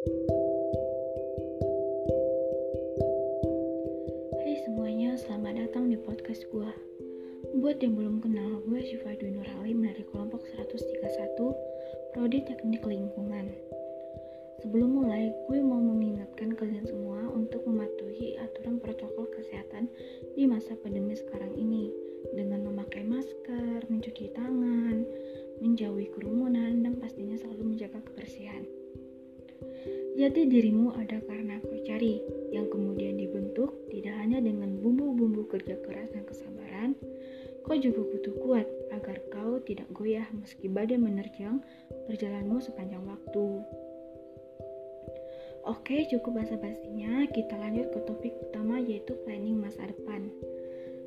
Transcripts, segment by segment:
Hai semuanya, selamat datang di podcast gue Buat yang belum kenal, gue Syifa Dwi Nur Halim dari kelompok 131 Prodi Teknik Lingkungan. Sebelum mulai, gue mau mengingatkan kalian semua untuk mematuhi aturan protokol kesehatan di masa pandemi sekarang ini. Dengan memakai masker, Jati dirimu ada karena kau cari, yang kemudian dibentuk tidak hanya dengan bumbu-bumbu kerja keras dan kesabaran, kau juga butuh kuat agar kau tidak goyah meski badai menerjang perjalananmu sepanjang waktu. Oke, cukup basa-basinya, kita lanjut ke topik utama yaitu planning masa depan.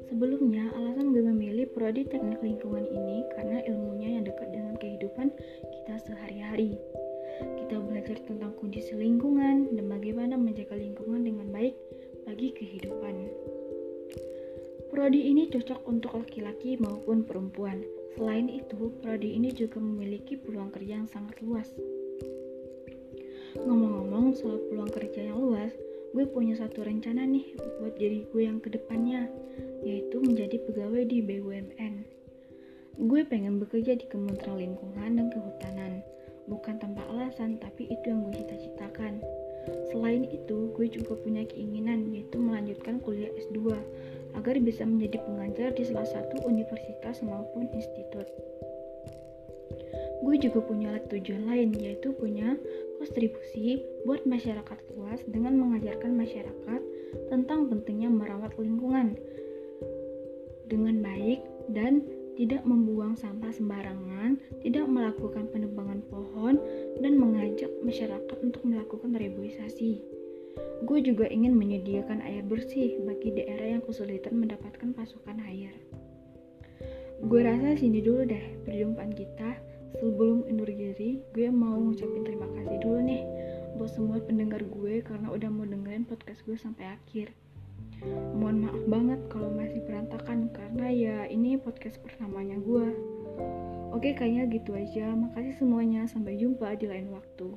Sebelumnya, alasan gue memilih prodi teknik lingkungan ini karena ilmunya yang dekat dengan kehidupan kita sehari-hari. Kita belajar tentang kondisi lingkungan dan bagaimana menjaga lingkungan dengan baik bagi kehidupan. Prodi ini cocok untuk laki-laki maupun perempuan. Selain itu, prodi ini juga memiliki peluang kerja yang sangat luas. Ngomong-ngomong soal peluang kerja yang luas, gue punya satu rencana nih buat diri gue yang ke depannya, yaitu menjadi pegawai di BUMN. Gue pengen bekerja di Kementerian Lingkungan dan alasan, tapi itu yang gue cita-citakan. Selain itu, gue juga punya keinginan yaitu melanjutkan kuliah S2 agar bisa menjadi pengajar di salah satu universitas maupun institut. Gue juga punya tujuan lain yaitu punya kontribusi buat masyarakat luas dengan mengajarkan masyarakat tentang pentingnya merawat lingkungan dengan baik dan tidak membuang sampah sembarangan, tidak melakukan penebangan pohon, dan mengajak masyarakat untuk melakukan reboisasi. Gue juga ingin menyediakan air bersih bagi daerah yang kesulitan mendapatkan pasokan air. Gue rasa sini dulu deh perjumpaan kita. Sebelum undur diri, gue mau ngucapin terima kasih dulu nih buat semua pendengar gue karena udah mau dengerin podcast gue sampai akhir. Mohon banget kalau masih berantakan karena ya ini podcast pertamanya gue. Oke, kayaknya gitu aja. Makasih semuanya. Sampai jumpa di lain waktu.